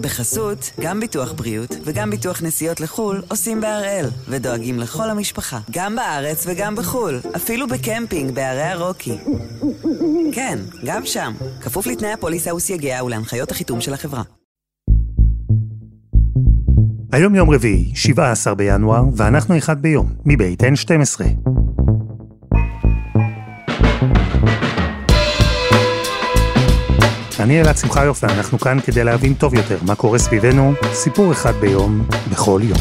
בחסות, גם ביטוח בריאות וגם ביטוח נסיעות לחו"ל עושים בהראל, ודואגים לכל המשפחה, גם בארץ וגם בחו"ל, אפילו בקמפינג בערי הרוקי. כן, גם שם, כפוף לתנאי הפוליסה וסייגיה ולהנחיות החיתום של החברה. היום יום רביעי, 17 בינואר, ואנחנו אחד ביום, מבית N12. אני אלעד שמחיוף ואנחנו כאן כדי להבין טוב יותר מה קורה סביבנו, סיפור אחד ביום, בכל יום.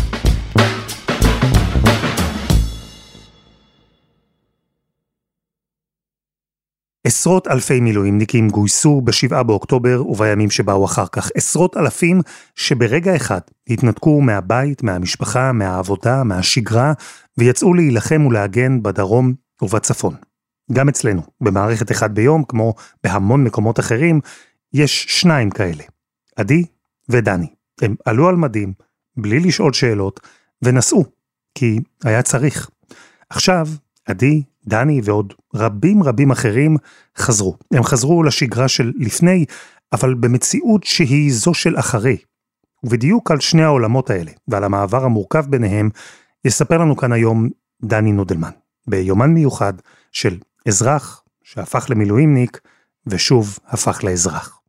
עשרות אלפי מילואימניקים גויסו ב-7 באוקטובר ובימים שבאו אחר כך. עשרות אלפים שברגע אחד התנתקו מהבית, מהמשפחה, מהעבודה, מהשגרה, ויצאו להילחם ולהגן בדרום ובצפון. גם אצלנו, במערכת אחד ביום, כמו בהמון מקומות אחרים, יש שניים כאלה, עדי ודני. הם עלו על מדים, בלי לשאול שאלות, ונסעו, כי היה צריך. עכשיו, עדי, דני ועוד רבים רבים אחרים חזרו. הם חזרו לשגרה של לפני, אבל במציאות שהיא זו של אחרי. ובדיוק על שני העולמות האלה, ועל המעבר המורכב ביניהם, יספר לנו כאן היום דני נודלמן, ביומן מיוחד של אזרח שהפך למילואימניק, ושוב הפך לאזרח.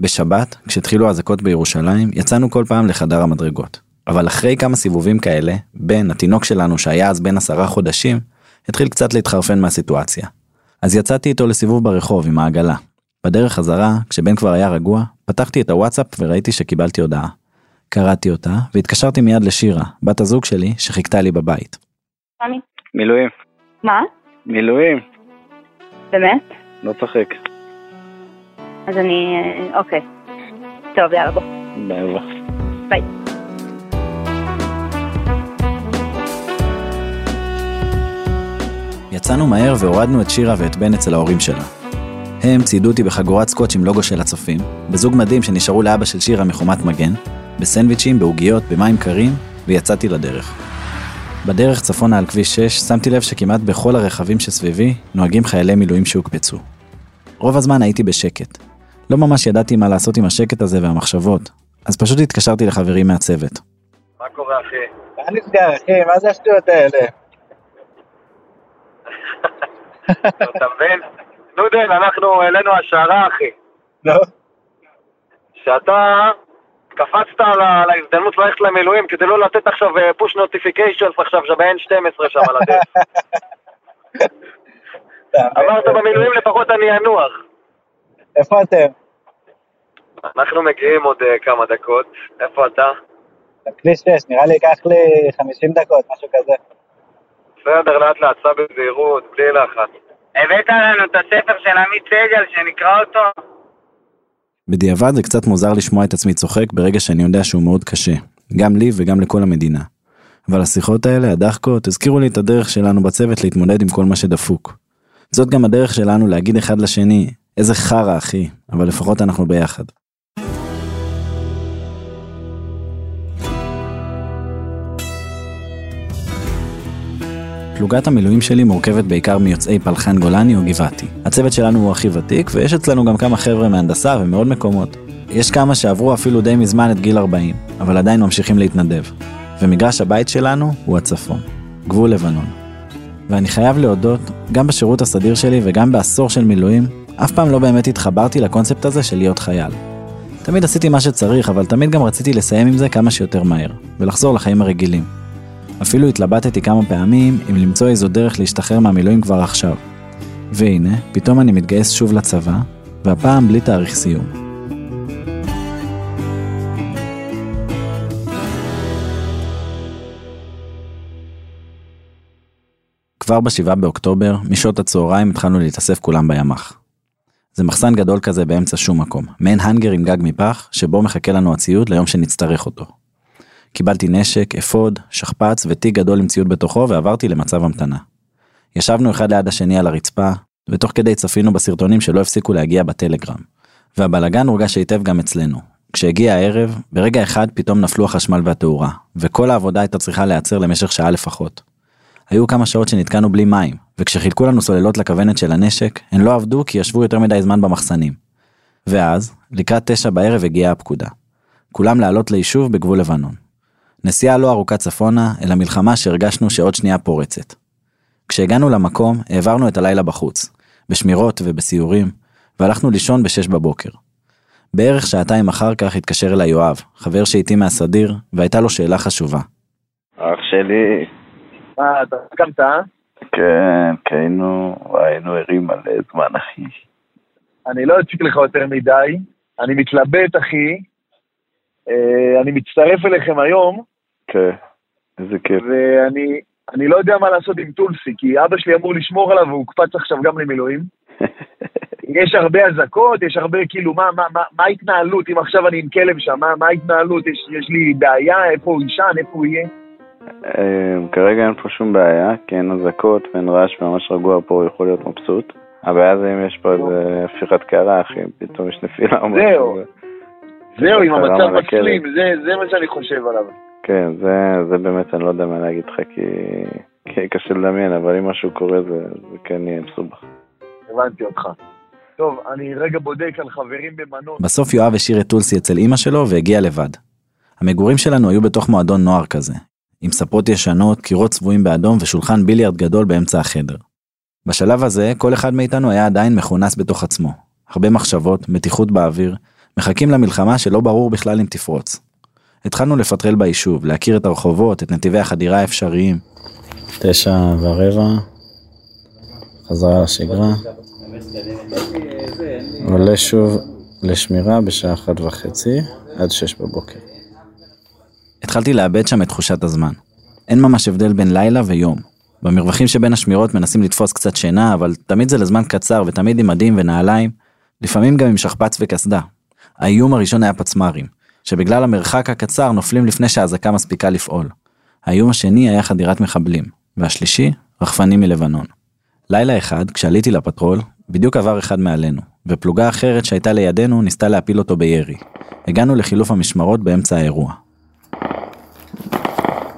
בשבת, כשהתחילו האזעקות בירושלים, יצאנו כל פעם לחדר המדרגות. אבל אחרי כמה סיבובים כאלה, בן, התינוק שלנו שהיה אז בן עשרה חודשים, התחיל קצת להתחרפן מהסיטואציה. אז יצאתי איתו לסיבוב ברחוב עם העגלה. בדרך חזרה, כשבן כבר היה רגוע, פתחתי את הוואטסאפ וראיתי שקיבלתי הודעה. קראתי אותה, והתקשרתי מיד לשירה, בת הזוג שלי, שחיכתה לי בבית. אני. מילואים. מה? מילואים. באמת? לא צוחק. אז אני... אה, אוקיי. טוב, יאללה, בוא. ביי. ביי. יצאנו מהר והורדנו את שירה ואת בן אצל ההורים שלה. הם ציידו אותי בחגורת סקוץ' עם לוגו של הצופים, בזוג מדים שנשארו לאבא של שירה מחומת מגן, בסנדוויצ'ים, בעוגיות, במים קרים, ויצאתי לדרך. בדרך צפונה על כביש 6, שמתי לב שכמעט בכל הרכבים שסביבי נוהגים חיילי מילואים שהוקפצו. רוב הזמן הייתי בשקט. לא ממש ידעתי מה לעשות עם השקט הזה והמחשבות, אז פשוט התקשרתי לחברים מהצוות. מה קורה אחי? מה נסגר אחי? מה זה השטויות האלה? אתה מבין? נודל, אנחנו העלינו השערה אחי. נו, שאתה קפצת על ההזדמנות ללכת למילואים כדי לא לתת עכשיו פוש נוטיפיקיישנס עכשיו שב-N12 שם על הדרך. אמרת במילואים לפחות אני אנוח. איפה אתם? אנחנו מגיעים עוד אה, כמה דקות. איפה אתה? בכביש 6, נראה לי ייקח לי 50 דקות, משהו כזה. בסדר, לאט לאט, סע בזהירות, בלי לחץ. הבאת לנו את הספר של עמית סגל, שנקרא אותו? בדיעבד זה קצת מוזר לשמוע את עצמי צוחק ברגע שאני יודע שהוא מאוד קשה, גם לי וגם לכל המדינה. אבל השיחות האלה, הדחקות, הזכירו לי את הדרך שלנו בצוות להתמודד עם כל מה שדפוק. זאת גם הדרך שלנו להגיד אחד לשני, איזה חרא אחי, אבל לפחות אנחנו ביחד. פלוגת המילואים שלי מורכבת בעיקר מיוצאי פלחן גולני או גבעתי. הצוות שלנו הוא הכי ותיק, ויש אצלנו גם כמה חבר'ה מהנדסה ומעוד מקומות. יש כמה שעברו אפילו די מזמן את גיל 40, אבל עדיין ממשיכים להתנדב. ומגרש הבית שלנו הוא הצפון, גבול לבנון. ואני חייב להודות, גם בשירות הסדיר שלי וגם בעשור של מילואים, אף פעם לא באמת התחברתי לקונספט הזה של להיות חייל. תמיד עשיתי מה שצריך, אבל תמיד גם רציתי לסיים עם זה כמה שיותר מהר, ולחזור לחיים הרגילים. אפילו התלבטתי כמה פעמים אם למצוא איזו דרך להשתחרר מהמילואים כבר עכשיו. והנה, פתאום אני מתגייס שוב לצבא, והפעם בלי תאריך סיום. כבר בשבעה באוקטובר, משעות הצהריים התחלנו להתאסף כולם בימ"ח. זה מחסן גדול כזה באמצע שום מקום, מעין האנגר עם גג מפח, שבו מחכה לנו הציוד ליום שנצטרך אותו. קיבלתי נשק, אפוד, שכפ"ץ ותיק גדול עם ציוד בתוכו ועברתי למצב המתנה. ישבנו אחד ליד השני על הרצפה, ותוך כדי צפינו בסרטונים שלא הפסיקו להגיע בטלגרם. והבלגן הורגש היטב גם אצלנו. כשהגיע הערב, ברגע אחד פתאום נפלו החשמל והתאורה, וכל העבודה הייתה צריכה להיעצר למשך שעה לפחות. היו כמה שעות שנתקענו בלי מים, וכשחילקו לנו סוללות לכוונת של הנשק, הן לא עבדו כי ישבו יותר מדי זמן במחסנים. ואז, לקראת תשע בערב הגיעה הפקודה. כולם לעלות ליישוב בגבול לבנון. נסיעה לא ארוכה צפונה, אלא מלחמה שהרגשנו שעוד שנייה פורצת. כשהגענו למקום, העברנו את הלילה בחוץ, בשמירות ובסיורים, והלכנו לישון בשש בבוקר. בערך שעתיים אחר כך התקשר אליי יואב, חבר שאיתי מהסדיר, והייתה לו שאלה חשובה. אח שלי, מה, אתה הסכמת, אה? כן, כי היינו, היינו ערים מלא זמן, אחי. אני לא אציק לך יותר מדי, אני מתלבט, אחי. אה, אני מצטרף אליכם היום, כן, איזה כיף. ואני אני לא יודע מה לעשות עם טולסי, כי אבא שלי אמור לשמור עליו והוא הוקפץ עכשיו גם למילואים. יש הרבה אזעקות, יש הרבה, כאילו, מה, מה, מה, מה ההתנהלות אם עכשיו אני עם כלב שם? מה, מה ההתנהלות? יש, יש לי בעיה? איפה הוא יישן? איפה הוא יהיה? אמ, כרגע אין פה שום בעיה, כי אין אזעקות ואין רעש ממש רגוע פה, הוא יכול להיות מבסוט. הבעיה זה אם יש פה איזה הפיכת קערה, אחי, פתאום יש נפילה או משהו. זהו. זהו, עם המצב זה, זה מה שאני חושב עליו. כן, זה, זה באמת, אני לא יודע מה להגיד לך, כי, כי קשה לדמיין, אבל אם משהו קורה זה, זה כן יהיה מסובך. הבנתי אותך. טוב, אני רגע בודק על חברים במנות. בסוף יואב השאיר את טולסי אצל אמא שלו והגיע לבד. המגורים שלנו היו בתוך מועדון נוער כזה, עם ספות ישנות, קירות צבועים באדום ושולחן ביליארד גדול באמצע החדר. בשלב הזה, כל אחד מאיתנו היה עדיין מכונס בתוך עצמו. הרבה מחשבות, מתיחות באוויר, מחכים למלחמה שלא ברור בכלל אם תפרוץ. התחלנו לפטרל ביישוב, להכיר את הרחובות, את נתיבי החדירה האפשריים. תשע ורבע, חזרה לשגרה. עולה שוב לשמירה בשעה אחת וחצי, עד שש בבוקר. התחלתי לאבד שם את תחושת הזמן. אין ממש הבדל בין לילה ויום. במרווחים שבין השמירות מנסים לתפוס קצת שינה, אבל תמיד זה לזמן קצר ותמיד עם מדים ונעליים, לפעמים גם עם שכפ"ץ וקסדה. האיום הראשון היה פצמ"רים, שבגלל המרחק הקצר נופלים לפני שהאזעקה מספיקה לפעול. האיום השני היה חדירת מחבלים, והשלישי, רחפנים מלבנון. לילה אחד, כשעליתי לפטרול, בדיוק עבר אחד מעלינו, ופלוגה אחרת שהייתה לידינו ניסתה להפיל אותו בירי. הגענו לחילוף המשמרות באמצע האירוע.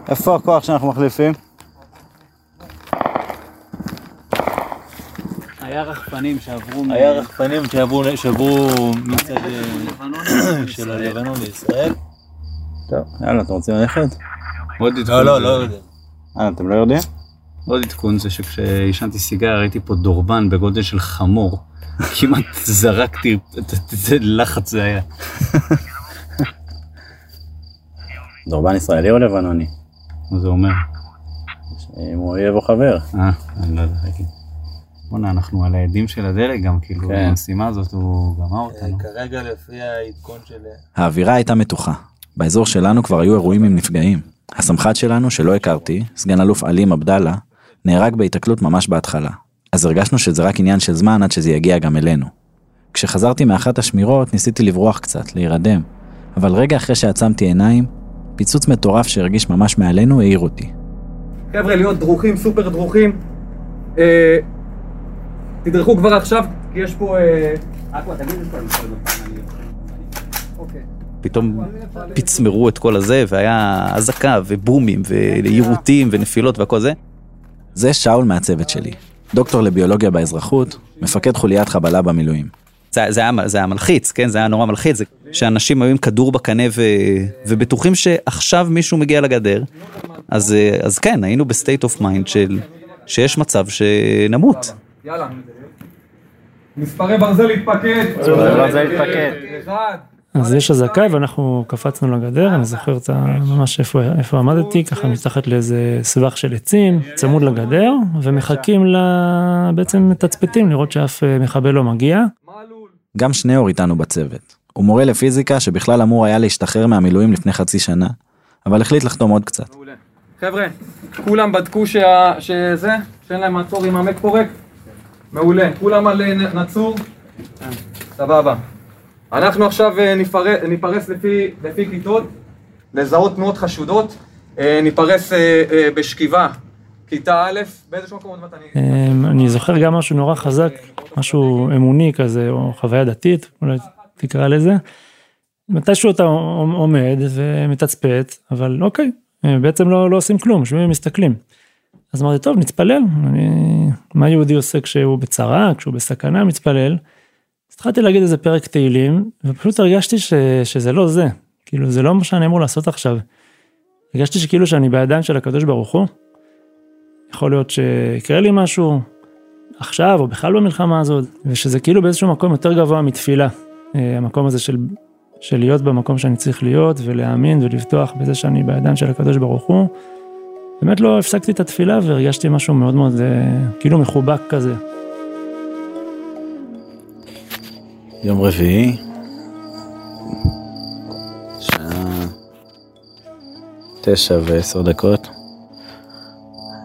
איפה הכוח שאנחנו מחליפים? היה רחפנים שעברו... היה רחפנים שעברו מצד אה, של הלבנון לישראל. טוב, יאללה, אתם רוצים ללכת? עוד עדכון. לא, לא, לא יודע. אה, אתם לא יודעים? עוד עדכון זה שכשעישנתי סיגר ראיתי פה דורבן בגודל של חמור. כמעט זרקתי, איזה לחץ זה היה. דורבן ישראלי או לבנוני? מה זה אומר? אם הוא אויב או חבר. אה, אני לא יודע להגיד. בואנה, אנחנו על העדים של הדלק גם, כאילו, כן. המשימה הזאת הוא גמר אותנו. כרגע לפי העדכון של... האווירה הייתה מתוחה. באזור שלנו כבר היו אירועים עם נפגעים. הסמח"ט שלנו, שלא הכרתי, סגן אלוף עלים עבדאללה, נהרג בהיתקלות ממש בהתחלה. אז הרגשנו שזה רק עניין של זמן עד שזה יגיע גם אלינו. כשחזרתי מאחת השמירות ניסיתי לברוח קצת, להירדם. אבל רגע אחרי שעצמתי עיניים, פיצוץ מטורף שהרגיש ממש מעלינו העיר אותי. חבר'ה, להיות דרוכים, סופר דרוכים. אה, תדרכו כבר עכשיו, כי יש פה... אה, אוקיי. פתאום פצמרו את כל הזה, והיה אזעקה ובומים ויירוטים ונפילות והכל זה. זה שאול מהצוות שלי, דוקטור לביולוגיה באזרחות, מפקד חוליית חבלה במילואים. זה, זה, היה, זה היה מלחיץ, כן? זה היה נורא מלחיץ, זה שאנשים היו עם כדור בקנה ו, ובטוחים שעכשיו מישהו מגיע לגדר. אז, אה, אז כן, היינו ב state of mind של שיש מצב שנמות. יאללה. מספרי ברזל להתפקד. מספרי ברזל להתפקד. אחד. אז יש אזעקה ואנחנו קפצנו לגדר, אני זוכר את ה... ממש איפה, עמדתי, ככה מתחת לאיזה סבך של עצים, צמוד לגדר, ומחכים ל... בעצם מתצפתים לראות שאף אה, מחבל לא מגיע. גם שניאור איתנו בצוות. הוא מורה לפיזיקה שבכלל אמור היה להשתחרר מהמילואים לפני חצי שנה, אבל החליט לחתום עוד קצת. חבר'ה, כולם בדקו. שזה, שאין להם מעצור עם המק פורק? מעולה. כולם על אה, נצור? סבבה. אנחנו עכשיו אה, נפרס, ניפרס לפי, לפי כיתות, לזהות תנועות חשודות, אה, ניפרס בשכיבה, כיתה א', באיזה מקום עוד מעט אני... אמ, אני זוכר גם משהו נורא חזק, משהו אמוני כזה, או חוויה דתית, אולי תקרא לזה. מתישהו אתה עומד ומתצפת, אבל אוקיי, בעצם לא, לא עושים כלום, יושבים ומסתכלים. אז אמרתי, טוב, נתפלל, אני... מה יהודי עושה כשהוא בצרה, כשהוא בסכנה, מתפלל. התחלתי להגיד איזה פרק תהילים, ופשוט הרגשתי ש, שזה לא זה, כאילו זה לא מה שאני אמור לעשות עכשיו. הרגשתי שכאילו שאני בידיים של הקדוש ברוך הוא, יכול להיות שיקרה לי משהו עכשיו או בכלל במלחמה הזאת, ושזה כאילו באיזשהו מקום יותר גבוה מתפילה. אה, המקום הזה של, של להיות במקום שאני צריך להיות ולהאמין ולבטוח בזה שאני בידיים של הקדוש ברוך הוא. באמת לא הפסקתי את התפילה והרגשתי משהו מאוד מאוד אה, כאילו מחובק כזה. יום רביעי, שעה תשע ועשר דקות.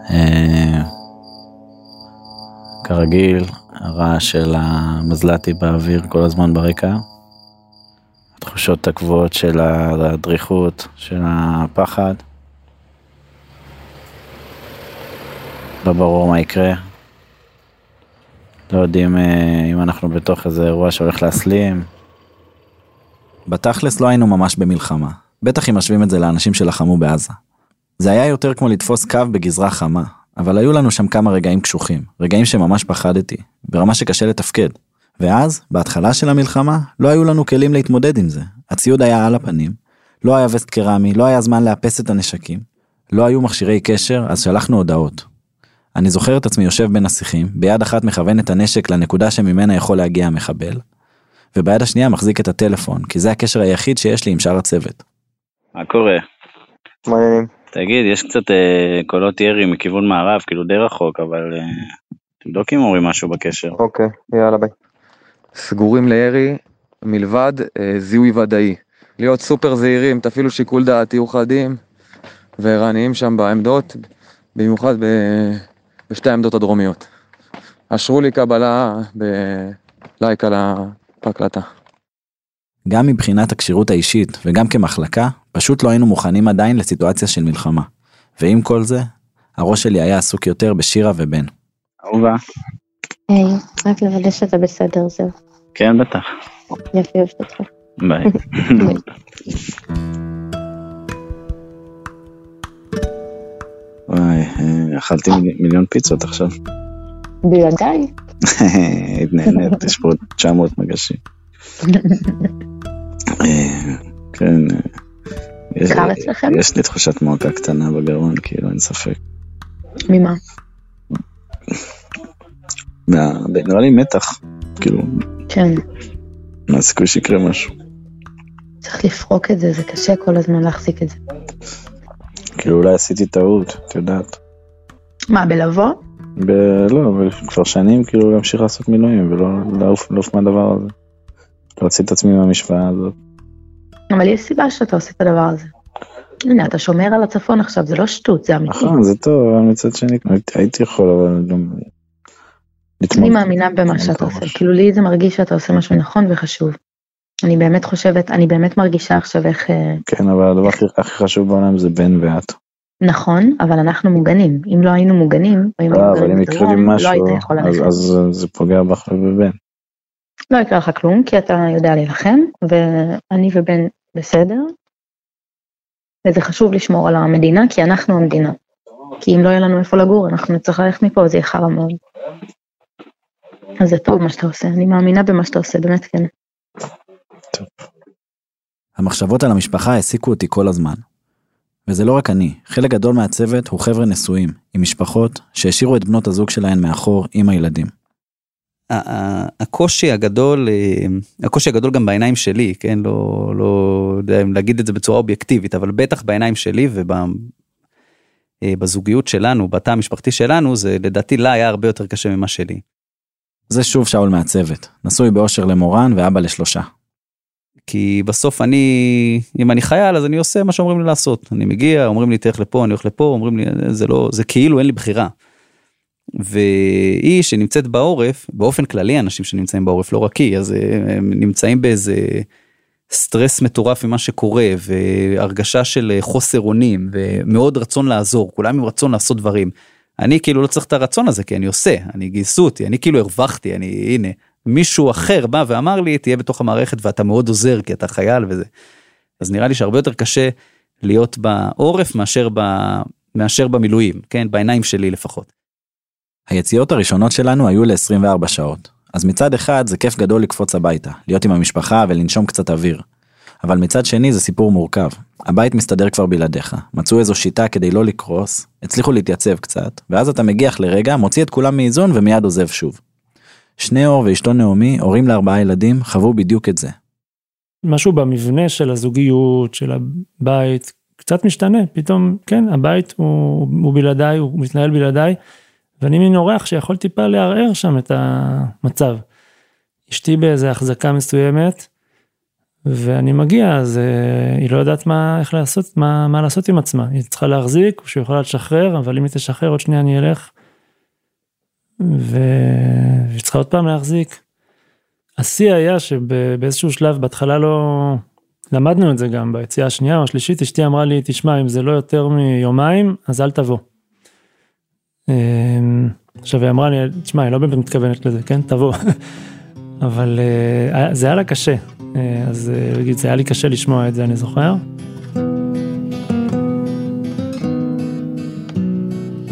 אה, כרגיל, הרעש של המזל"טי באוויר כל הזמן ברקע. התחושות הקבועות של הדריכות, של הפחד. לא ברור מה יקרה. לא יודעים אה, אם אנחנו בתוך איזה אירוע שהולך להסלים. בתכלס לא היינו ממש במלחמה. בטח אם משווים את זה לאנשים שלחמו בעזה. זה היה יותר כמו לתפוס קו בגזרה חמה, אבל היו לנו שם כמה רגעים קשוחים, רגעים שממש פחדתי, ברמה שקשה לתפקד. ואז, בהתחלה של המלחמה, לא היו לנו כלים להתמודד עם זה. הציוד היה על הפנים, לא היה וסט קרמי, לא היה זמן לאפס את הנשקים, לא היו מכשירי קשר, אז שלחנו הודעות. אני זוכר את עצמי יושב בין השיחים, ביד אחת מכוון את הנשק לנקודה שממנה יכול להגיע המחבל, וביד השנייה מחזיק את הטלפון, כי זה הקשר היחיד שיש לי עם שאר הצוות. מה קורה? מעניינים. תגיד, יש קצת אה, קולות ירי מכיוון מערב, כאילו די רחוק, אבל אה, תבדוק אם אומרים משהו בקשר. אוקיי, יאללה ביי. סגורים לירי, מלבד אה, זיהוי ודאי. להיות סופר זהירים, תפעילו שיקול דעת, תהיו חדים וערניים שם בעמדות, במיוחד ב... בשתי העמדות הדרומיות. אשרו לי קבלה בלייק על ההקלטה. גם מבחינת הכשירות האישית וגם כמחלקה, פשוט לא היינו מוכנים עדיין לסיטואציה של מלחמה. ועם כל זה, הראש שלי היה עסוק יותר בשירה ובן. אהובה. היי, רק לוודא שאתה בסדר, זהו. כן, בטח. יופי, אוהבת אותך. ביי. אכלתי מיל- מיליון פיצות עכשיו. בלעדיי. היית נהנית, יש פה 900 מגשים. אה, כן. אה, יש- קר אצלכם? יש לי תחושת מועקה קטנה בגרון, כאילו, אין ספק. ממה? מה- נראה לי מתח, כאילו, כן, מה הסיכוי שיקרה משהו? צריך לפרוק את זה, זה קשה כל הזמן להחזיק את זה. כאילו, אולי עשיתי טעות, את יודעת. מה, בלבוא? ב- לא, כבר שנים כאילו להמשיך לעשות מילואים ולא לעוף לעוף מהדבר הזה. להוציא את עצמי מהמשוואה הזאת. אבל יש סיבה שאתה עושה את הדבר הזה. הנה, אתה שומר על הצפון עכשיו, זה לא שטות, זה אמיתי. נכון, זה טוב, אבל מצד שני הייתי- יכול, אבל גם... אני מאמינה במה שאתה עושה, כאילו לי זה מרגיש שאתה עושה משהו נכון וחשוב. אני באמת חושבת, אני באמת מרגישה עכשיו איך... אה, כן, אבל הדבר הכי חשוב בעולם זה בן ואת. נכון, אבל אנחנו מוגנים. אם לא היינו מוגנים, או אם היינו לא, גרים יקרה לי בדרום, לא משהו, היית יכול אז- ללכת. אז זה פוגע בך ובבן. לא יקרה לך כלום, כי אתה יודע להילחם, ואני ובן בסדר. וזה חשוב לשמור על המדינה, כי אנחנו המדינה. כי אם לא יהיה לנו איפה לגור, אנחנו נצטרך ללכת מפה, זה יהיה חרא מאוד. אז זה טוב מה שאתה עושה, אני מאמינה במה שאתה עושה, באמת כן. המחשבות על המשפחה העסיקו אותי כל הזמן. וזה לא רק אני, חלק גדול מהצוות הוא חבר'ה נשואים, עם משפחות שהשאירו את בנות הזוג שלהן מאחור עם הילדים. הקושי הגדול, אה, הקושי הגדול גם בעיניים שלי, כן, לא, לא יודע אם להגיד את זה בצורה אובייקטיבית, אבל בטח בעיניים שלי ובזוגיות שלנו, בתא המשפחתי שלנו, זה לדעתי לה היה הרבה יותר קשה ממה שלי. זה שוב שאול מהצוות, נשוי באושר למורן ואבא לשלושה. כי בסוף אני, אם אני חייל אז אני עושה מה שאומרים לי לעשות. אני מגיע, אומרים לי תלך לפה, אני הולך לפה, אומרים לי זה לא, זה כאילו אין לי בחירה. והיא שנמצאת בעורף, באופן כללי אנשים שנמצאים בעורף, לא רק היא, אז אה, הם נמצאים באיזה סטרס מטורף ממה שקורה, והרגשה של אה, חוסר אונים, ומאוד רצון לעזור, כולם עם רצון לעשות דברים. אני כאילו לא צריך את הרצון הזה, כי אני עושה, אני גייסו אותי, אני כאילו הרווחתי, אני, הנה, מישהו אחר בא ואמר לי, תהיה בתוך המערכת ואתה מאוד עוזר, כי אתה חייל וזה. אז נראה לי שהרבה יותר קשה להיות בעורף מאשר, ב, מאשר במילואים, כן? בעיניים שלי לפחות. היציאות הראשונות שלנו היו ל-24 שעות. אז מצד אחד זה כיף גדול לקפוץ הביתה, להיות עם המשפחה ולנשום קצת אוויר. אבל מצד שני זה סיפור מורכב. הבית מסתדר כבר בלעדיך, מצאו איזו שיטה כדי לא לקרוס, הצליחו להתייצב קצת, ואז אתה מגיח לרגע, מוציא את כולם מאיזון ומיד עוזב שוב. שני אור ואשתו נעמי, הורים לארבעה ילדים, חוו בדיוק את זה. משהו במבנה של הזוגיות, של הבית, קצת משתנה, פתאום, כן, הבית הוא, הוא בלעדיי, הוא מתנהל בלעדיי, ואני מין אורח שיכול טיפה לערער שם את המצב. אשתי באיזה החזקה מסוימת, ואני מגיע, אז uh, היא לא יודעת מה, איך לעשות, מה, מה לעשות עם עצמה. היא צריכה להחזיק, שהיא יכולה לשחרר, אבל אם היא תשחרר, עוד שנייה אני אלך. והיא צריכה עוד פעם להחזיק. השיא היה שבאיזשהו שלב, בהתחלה לא... למדנו את זה גם ביציאה השנייה או השלישית, אשתי אמרה לי, תשמע, אם זה לא יותר מיומיים, אז אל תבוא. אמ, עכשיו היא אמרה לי, תשמע, היא לא באמת מתכוונת לזה, כן? תבוא. אבל אה, זה היה לה קשה, אה, אז אה, זה היה לי קשה לשמוע את זה, אני זוכר.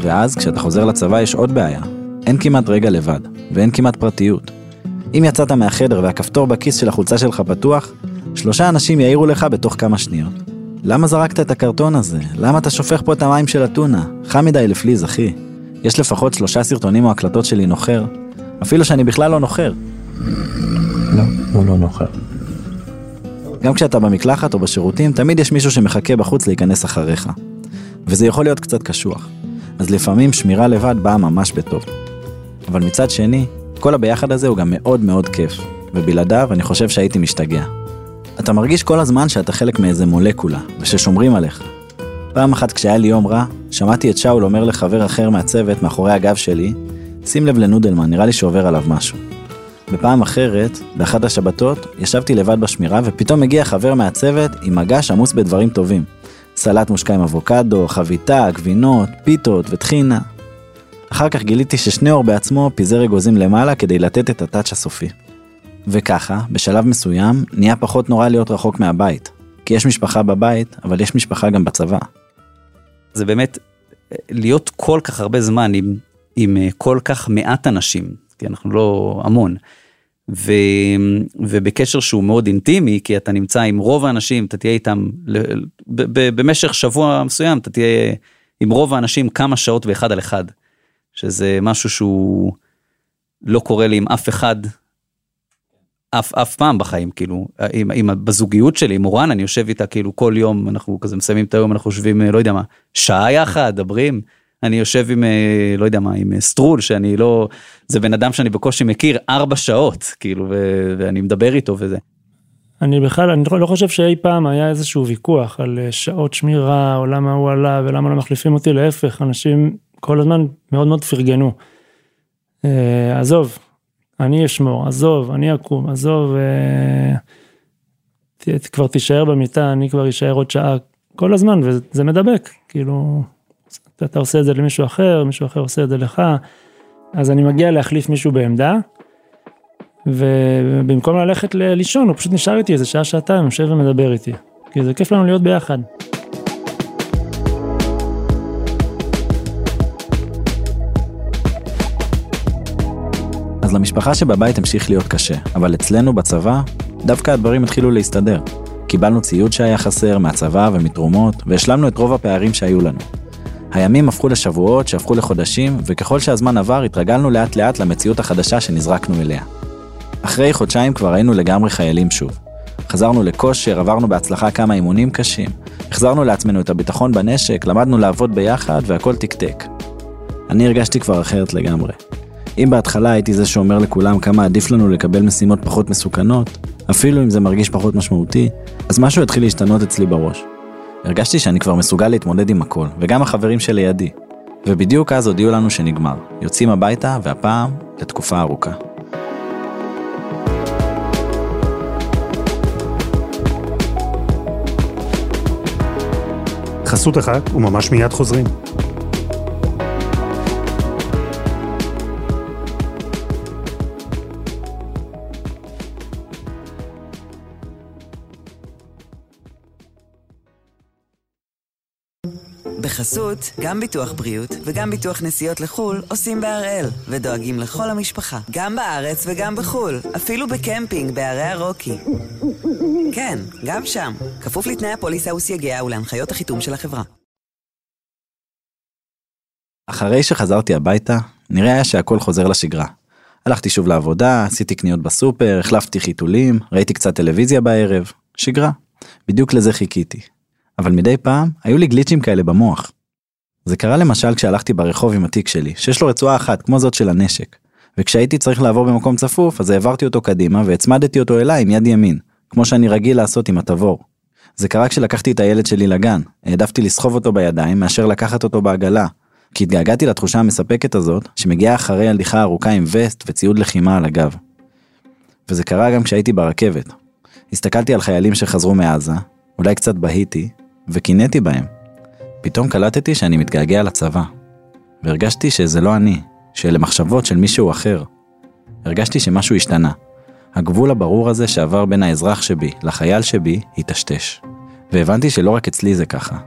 ואז כשאתה חוזר לצבא יש עוד בעיה, אין כמעט רגע לבד, ואין כמעט פרטיות. אם יצאת מהחדר והכפתור בכיס של החולצה שלך פתוח, שלושה אנשים יעירו לך בתוך כמה שניות. למה זרקת את הקרטון הזה? למה אתה שופך פה את המים של אתונה? חם מדי לפליז, אחי. יש לפחות שלושה סרטונים או הקלטות שלי נוחר, אפילו שאני בכלל לא נוחר. לא, הוא לא נוחר. גם כשאתה במקלחת או בשירותים, תמיד יש מישהו שמחכה בחוץ להיכנס אחריך. וזה יכול להיות קצת קשוח. אז לפעמים שמירה לבד באה ממש בטוב. אבל מצד שני, כל הביחד הזה הוא גם מאוד מאוד כיף, ובלעדיו אני חושב שהייתי משתגע. אתה מרגיש כל הזמן שאתה חלק מאיזה מולקולה, וששומרים עליך. פעם אחת כשהיה לי יום רע, שמעתי את שאול אומר לחבר אחר מהצוות מאחורי הגב שלי, שים לב לנודלמן, נראה לי שעובר עליו משהו. בפעם אחרת, באחת השבתות, ישבתי לבד בשמירה ופתאום הגיע חבר מהצוות עם מגש עמוס בדברים טובים. סלט מושקע עם אבוקדו, חביתה, גבינות, פיתות וטחינה. אחר כך גיליתי ששניאור בעצמו פיזר אגוזים למעלה כדי לתת את הטאץ' הסופי. וככה, בשלב מסוים, נהיה פחות נורא להיות רחוק מהבית. כי יש משפחה בבית, אבל יש משפחה גם בצבא. זה באמת להיות כל כך הרבה זמן עם, עם אה, כל כך מעט אנשים, כי אנחנו לא המון, ו, ובקשר שהוא מאוד אינטימי, כי אתה נמצא עם רוב האנשים, אתה תהיה איתם ב, ב, במשך שבוע מסוים, אתה תהיה עם רוב האנשים כמה שעות ואחד על אחד, שזה משהו שהוא לא קורה לי עם אף אחד אף אף פעם בחיים כאילו עם, עם בזוגיות שלי עם מורן אני יושב איתה כאילו כל יום אנחנו כזה מסיימים את היום אנחנו יושבים לא יודע מה שעה יחד דברים אני יושב עם אה, לא יודע מה עם אה, סטרול שאני לא זה בן אדם שאני בקושי מכיר ארבע שעות כאילו ו, ואני מדבר איתו וזה. אני בכלל אני לא חושב שאי פעם היה איזשהו ויכוח על אה, שעות שמירה או למה הוא עלה ולמה לא מחליפים אותי להפך אנשים כל הזמן מאוד מאוד פרגנו. עזוב אני אשמור, עזוב, אני אקום, עזוב, אה, ת, כבר תישאר במיטה, אני כבר אשאר עוד שעה, כל הזמן, וזה מדבק, כאילו, אתה עושה את זה למישהו אחר, מישהו אחר עושה את זה לך, אז אני מגיע להחליף מישהו בעמדה, ובמקום ללכת לישון, הוא פשוט נשאר איתי איזה שעה, שעתיים, יושב ומדבר איתי, כי זה כיף לנו להיות ביחד. אז למשפחה שבבית המשיך להיות קשה, אבל אצלנו בצבא, דווקא הדברים התחילו להסתדר. קיבלנו ציוד שהיה חסר מהצבא ומתרומות, והשלמנו את רוב הפערים שהיו לנו. הימים הפכו לשבועות שהפכו לחודשים, וככל שהזמן עבר התרגלנו לאט לאט למציאות החדשה שנזרקנו אליה. אחרי חודשיים כבר היינו לגמרי חיילים שוב. חזרנו לכושר, עברנו בהצלחה כמה אימונים קשים, החזרנו לעצמנו את הביטחון בנשק, למדנו לעבוד ביחד והכל תקתק. אני הרגשתי כבר אחרת לגמרי. אם בהתחלה הייתי זה שאומר לכולם כמה עדיף לנו לקבל משימות פחות מסוכנות, אפילו אם זה מרגיש פחות משמעותי, אז משהו התחיל להשתנות אצלי בראש. הרגשתי שאני כבר מסוגל להתמודד עם הכל, וגם החברים שלידי. ובדיוק אז הודיעו לנו שנגמר. יוצאים הביתה, והפעם, לתקופה ארוכה. חסות אחת, וממש מיד חוזרים. בחסות, גם ביטוח בריאות וגם ביטוח נסיעות לחו"ל עושים בהראל, ודואגים לכל המשפחה, גם בארץ וגם בחו"ל, אפילו בקמפינג בערי הרוקי. כן, גם שם, כפוף לתנאי הפוליסה וסייגיה ולהנחיות החיתום של החברה. אחרי שחזרתי הביתה, נראה היה שהכל חוזר לשגרה. הלכתי שוב לעבודה, עשיתי קניות בסופר, החלפתי חיתולים, ראיתי קצת טלוויזיה בערב, שגרה. בדיוק לזה חיכיתי. אבל מדי פעם, היו לי גליצ'ים כאלה במוח. זה קרה למשל כשהלכתי ברחוב עם התיק שלי, שיש לו רצועה אחת, כמו זאת של הנשק. וכשהייתי צריך לעבור במקום צפוף, אז העברתי אותו קדימה והצמדתי אותו אליי עם יד ימין, כמו שאני רגיל לעשות עם התבור. זה קרה כשלקחתי את הילד שלי לגן, העדפתי לסחוב אותו בידיים מאשר לקחת אותו בעגלה, כי התגעגעתי לתחושה המספקת הזאת, שמגיעה אחרי הליכה ארוכה עם וסט וציוד לחימה על הגב. וזה קרה גם כשהייתי ברכבת. הסתכלתי על חיילים שחזרו מעזה, אולי קצת בהיתי, וקינאתי בהם. פתאום קלטתי שאני מתגעגע לצבא. והרגשתי שזה לא אני, שאלה מחשבות של מישהו אחר. הרגשתי שמשהו השתנה. הגבול הברור הזה שעבר בין האזרח שבי לחייל שבי היטשטש. והבנתי שלא רק אצלי זה ככה.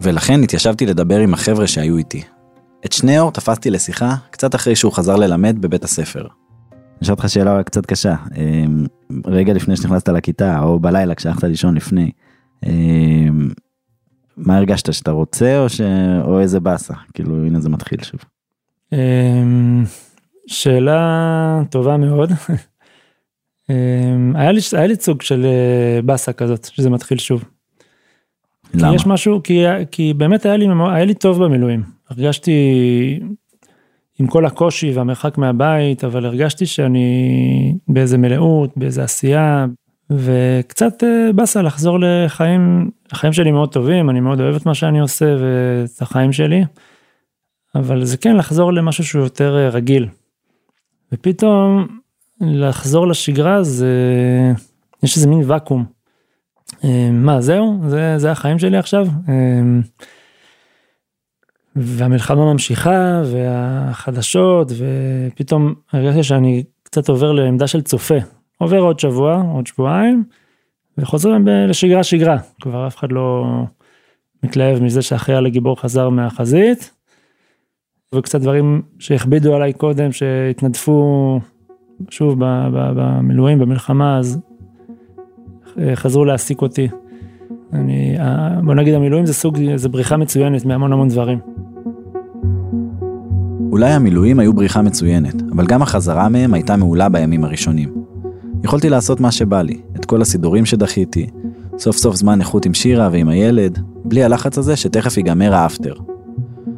ולכן התיישבתי לדבר עם החבר'ה שהיו איתי. את שניאור תפסתי לשיחה קצת אחרי שהוא חזר ללמד בבית הספר. אני אשאל אותך שאלה קצת קשה, אמ, רגע לפני שנכנסת לכיתה, או בלילה כשהלכת לישון לפני, אמ, מה הרגשת, שאתה רוצה או, ש... או איזה באסה? כאילו, הנה זה מתחיל שוב. אמ, שאלה טובה מאוד. היה לי, היה לי סוג של אה, באסה כזאת, שזה מתחיל שוב. למה? כי יש משהו, כי, כי באמת היה לי, היה לי טוב במילואים. הרגשתי עם כל הקושי והמרחק מהבית, אבל הרגשתי שאני באיזה מלאות, באיזה עשייה, וקצת אה, באסה לחזור לחיים, החיים שלי מאוד טובים, אני מאוד אוהב את מה שאני עושה ואת החיים שלי, אבל זה כן לחזור למשהו שהוא יותר אה, רגיל. ופתאום לחזור לשגרה זה, יש איזה מין ואקום. אה, מה זהו? זה, זה החיים שלי עכשיו? והמלחמה ממשיכה והחדשות ופתאום הרגשתי שאני קצת עובר לעמדה של צופה. עובר עוד שבוע, עוד שבועיים, וחוזרים לשגרה שגרה. כבר אף אחד לא מתלהב מזה שהחייל הגיבור חזר מהחזית. וקצת דברים שהכבידו עליי קודם, שהתנדפו שוב במילואים, במלחמה, אז אה, חזרו להעסיק אותי. אני, בוא נגיד המילואים זה סוג, זה בריחה מצוינת מהמון המון דברים. אולי המילואים היו בריחה מצוינת, אבל גם החזרה מהם הייתה מעולה בימים הראשונים. יכולתי לעשות מה שבא לי, את כל הסידורים שדחיתי, סוף סוף זמן איכות עם שירה ועם הילד, בלי הלחץ הזה שתכף ייגמר האפטר.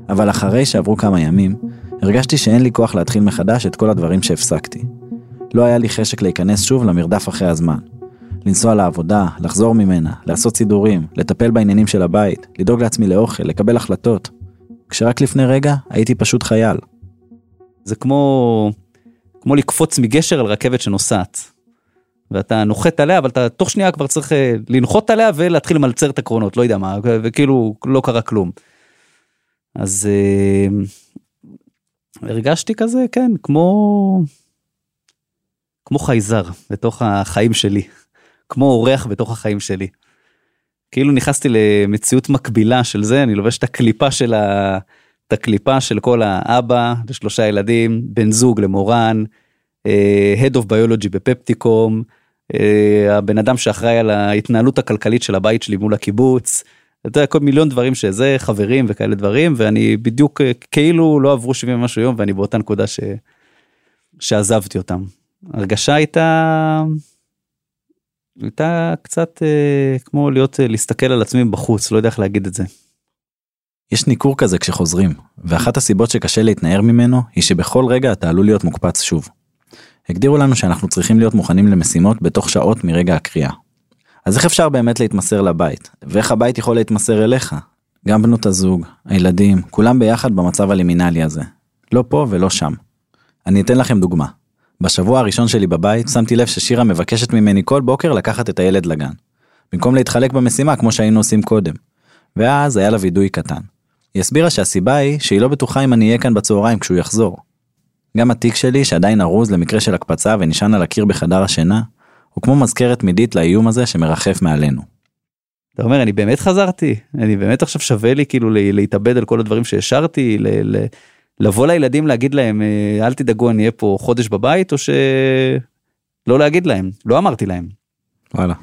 אבל אחרי שעברו כמה ימים, הרגשתי שאין לי כוח להתחיל מחדש את כל הדברים שהפסקתי. לא היה לי חשק להיכנס שוב למרדף אחרי הזמן. לנסוע לעבודה, לחזור ממנה, לעשות סידורים, לטפל בעניינים של הבית, לדאוג לעצמי לאוכל, לקבל החלטות. כשרק לפני רגע הייתי פשוט חייל. זה כמו, כמו לקפוץ מגשר על רכבת שנוסעת. ואתה נוחת עליה, אבל אתה תוך שנייה כבר צריך אה, לנחות עליה ולהתחיל למלצר את הקרונות, לא יודע מה, וכאילו לא קרה כלום. אז אה, הרגשתי כזה, כן, כמו, כמו חייזר בתוך החיים שלי, כמו אורח בתוך החיים שלי. כאילו נכנסתי למציאות מקבילה של זה, אני לובש את הקליפה של ה... את הקליפה של כל האבא לשלושה ילדים, בן זוג למורן, uh, Head of Biology בפפטיקום, הבן אדם שאחראי על ההתנהלות הכלכלית של הבית שלי מול הקיבוץ, אתה יודע, כל מיליון דברים שזה, חברים וכאלה דברים, ואני בדיוק uh, כאילו לא עברו 70 ומשהו יום ואני באותה נקודה ש... שעזבתי אותם. הרגשה הייתה הייתה קצת אה, כמו להיות אה, להסתכל על עצמי בחוץ לא יודע איך להגיד את זה. יש ניכור כזה כשחוזרים ואחת הסיבות שקשה להתנער ממנו היא שבכל רגע אתה עלול להיות מוקפץ שוב. הגדירו לנו שאנחנו צריכים להיות מוכנים למשימות בתוך שעות מרגע הקריאה. אז איך אפשר באמת להתמסר לבית ואיך הבית יכול להתמסר אליך? גם בנות הזוג, הילדים, כולם ביחד במצב הלימינלי הזה. לא פה ולא שם. אני אתן לכם דוגמה. בשבוע הראשון שלי בבית שמתי לב ששירה מבקשת ממני כל בוקר לקחת את הילד לגן. במקום להתחלק במשימה כמו שהיינו עושים קודם. ואז היה לה וידוי קטן. היא הסבירה שהסיבה היא שהיא לא בטוחה אם אני אהיה כאן בצהריים כשהוא יחזור. גם התיק שלי שעדיין ארוז למקרה של הקפצה ונשען על הקיר בחדר השינה, הוא כמו מזכרת תמידית לאיום הזה שמרחף מעלינו. אתה אומר, אני באמת חזרתי? אני באמת עכשיו שווה לי כאילו לה- להתאבד על כל הדברים שהשארתי? ל- ל- לבוא לילדים להגיד להם, "אה, אל תדאגו, אני אהיה פה חודש בבית, או שלא להגיד להם? לא אמרתי להם. וואלה.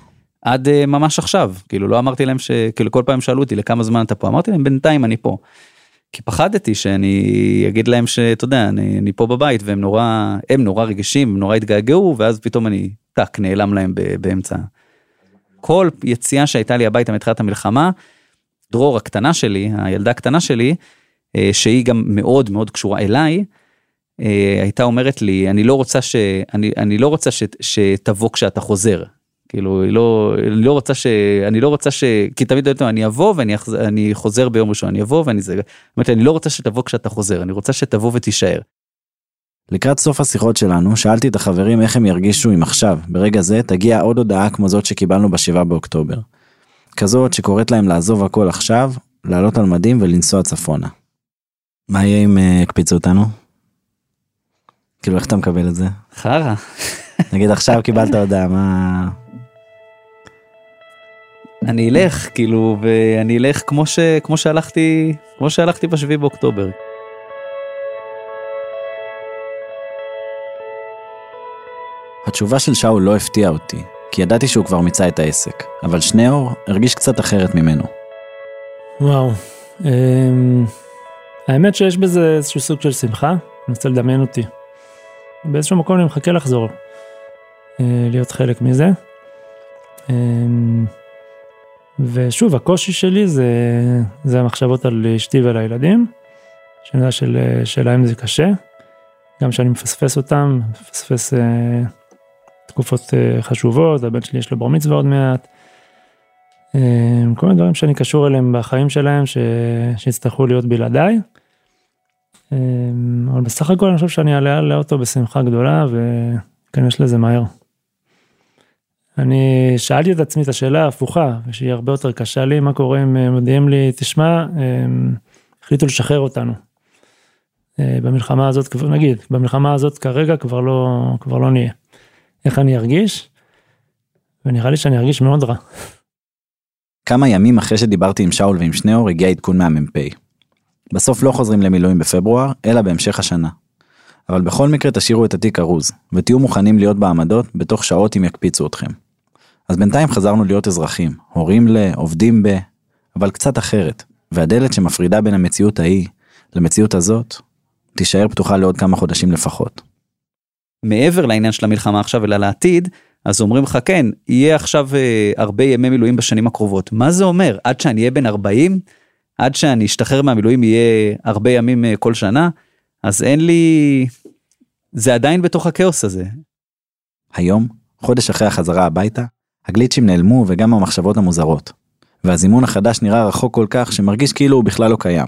עד uh, ממש עכשיו, כאילו לא אמרתי להם ש... כאילו כל פעם שאלו אותי לכמה זמן אתה פה, אמרתי להם בינתיים אני פה. כי פחדתי שאני אגיד להם שאתה יודע, אני, אני פה בבית והם נורא, הם נורא רגישים, הם נורא התגעגעו, ואז פתאום אני, טאק, נעלם להם ב- באמצע. כל יציאה שהייתה לי הביתה מתחילת המלחמה, דרור הקטנה שלי, הילדה הקטנה שלי, אה, שהיא גם מאוד מאוד קשורה אליי, אה, הייתה אומרת לי, אני לא רוצה ש... אני, אני לא רוצה ש, שתבוא כשאתה חוזר. כאילו, היא לא, אני לא רוצה ש... אני לא רוצה ש... כי תמיד אומרת, אני אבוא ואני אחז- אני חוזר ביום ראשון, אני אבוא ואני זה... לה, אני לא רוצה שתבוא כשאתה חוזר, אני רוצה שתבוא ותישאר. לקראת סוף השיחות שלנו, שאלתי את החברים איך הם ירגישו אם עכשיו, ברגע זה, תגיע עוד הודעה כמו זאת שקיבלנו ב-7 באוקטובר. כזאת שקוראת להם לעזוב הכל עכשיו, לעלות על מדים ולנסוע צפונה. מה יהיה אם אה, יקפיצו אותנו? כאילו, איך אתה מקבל את זה? חרא. נגיד עכשיו קיבלת הודעה, מה... אני אלך, כאילו, ואני אלך כמו ש... כמו שהלכתי, כמו שהלכתי בשביעי באוקטובר. התשובה של שאול לא הפתיעה אותי, כי ידעתי שהוא כבר מיצה את העסק, אבל שניאור הרגיש קצת אחרת ממנו. וואו. אמ, האמת שיש בזה איזשהו סוג של שמחה, אני רוצה לדמיין אותי. באיזשהו מקום אני מחכה לחזור, אה, להיות חלק מזה. אמ, ושוב, הקושי שלי זה, זה המחשבות על אשתי ועל הילדים, שאני יודע של, שלהם זה קשה, גם שאני מפספס אותם, מפספס אה, תקופות אה, חשובות, הבן שלי יש לו בר מצווה עוד מעט. אה, כל מיני דברים שאני קשור אליהם בחיים שלהם, ש... שיצטרכו להיות בלעדיי. אה, אבל בסך הכל אני חושב שאני אעלה על האוטו בשמחה גדולה וכנראה לזה מהר. אני שאלתי את עצמי את השאלה ההפוכה, ושהיא הרבה יותר קשה לי, מה קורה אם אה, מודיעים לי, תשמע, הם החליטו לשחרר אותנו. אה, במלחמה הזאת, נגיד, במלחמה הזאת כרגע כבר לא, כבר לא נהיה. איך אני ארגיש? ונראה לי שאני ארגיש מאוד רע. כמה ימים אחרי שדיברתי עם שאול ועם שניאור הגיע עדכון מהמ"פ. בסוף לא חוזרים למילואים בפברואר, אלא בהמשך השנה. אבל בכל מקרה תשאירו את התיק ארוז, ותהיו מוכנים להיות בעמדות בתוך שעות אם יקפיצו אתכם. אז בינתיים חזרנו להיות אזרחים, הורים ל, עובדים ב, אבל קצת אחרת, והדלת שמפרידה בין המציאות ההיא למציאות הזאת, תישאר פתוחה לעוד כמה חודשים לפחות. מעבר לעניין של המלחמה עכשיו אלא לעתיד, אז אומרים לך כן, יהיה עכשיו אה, הרבה ימי מילואים בשנים הקרובות. מה זה אומר? עד שאני אהיה בן 40? עד שאני אשתחרר מהמילואים יהיה הרבה ימים אה, כל שנה? אז אין לי... זה עדיין בתוך הכאוס הזה. היום, חודש אחרי החזרה הביתה, הגליצ'ים נעלמו וגם המחשבות המוזרות. והזימון החדש נראה רחוק כל כך שמרגיש כאילו הוא בכלל לא קיים.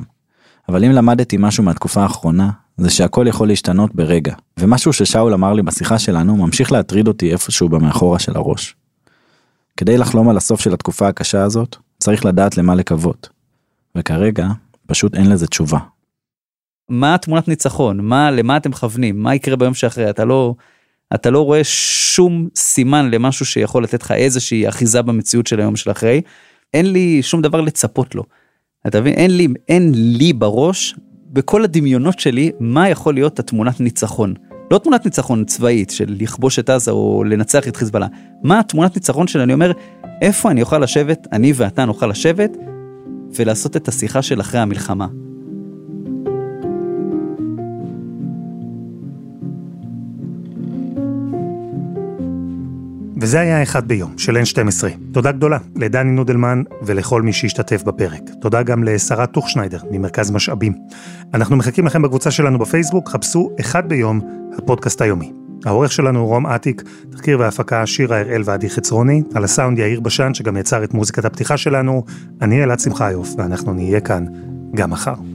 אבל אם למדתי משהו מהתקופה האחרונה, זה שהכל יכול להשתנות ברגע. ומשהו ששאול אמר לי בשיחה שלנו ממשיך להטריד אותי איפשהו במאחורה של הראש. כדי לחלום על הסוף של התקופה הקשה הזאת, צריך לדעת למה לקוות. וכרגע, פשוט אין לזה תשובה. מה התמונת ניצחון? מה, למה אתם מכוונים? מה יקרה ביום שאחרי? אתה לא, אתה לא רואה שום סימן למשהו שיכול לתת לך איזושהי אחיזה במציאות של היום של אחרי. אין לי שום דבר לצפות לו. אתה מבין? אין לי, אין לי בראש, בכל הדמיונות שלי, מה יכול להיות התמונת ניצחון. לא תמונת ניצחון צבאית של לכבוש את עזה או לנצח את חיזבאללה. מה התמונת ניצחון של אני אומר, איפה אני אוכל לשבת, אני ואתה נוכל לשבת, ולעשות את השיחה של אחרי המלחמה. וזה היה אחד ביום של N12. תודה גדולה לדני נודלמן ולכל מי שהשתתף בפרק. תודה גם לשרה טוכשניידר ממרכז משאבים. אנחנו מחכים לכם בקבוצה שלנו בפייסבוק, חפשו אחד ביום, הפודקאסט היומי. העורך שלנו רום אטיק, תחקיר והפקה שירה הראל ועדי חצרוני, על הסאונד יאיר בשן שגם יצר את מוזיקת הפתיחה שלנו, אני אלעד שמחיוף ואנחנו נהיה כאן גם מחר.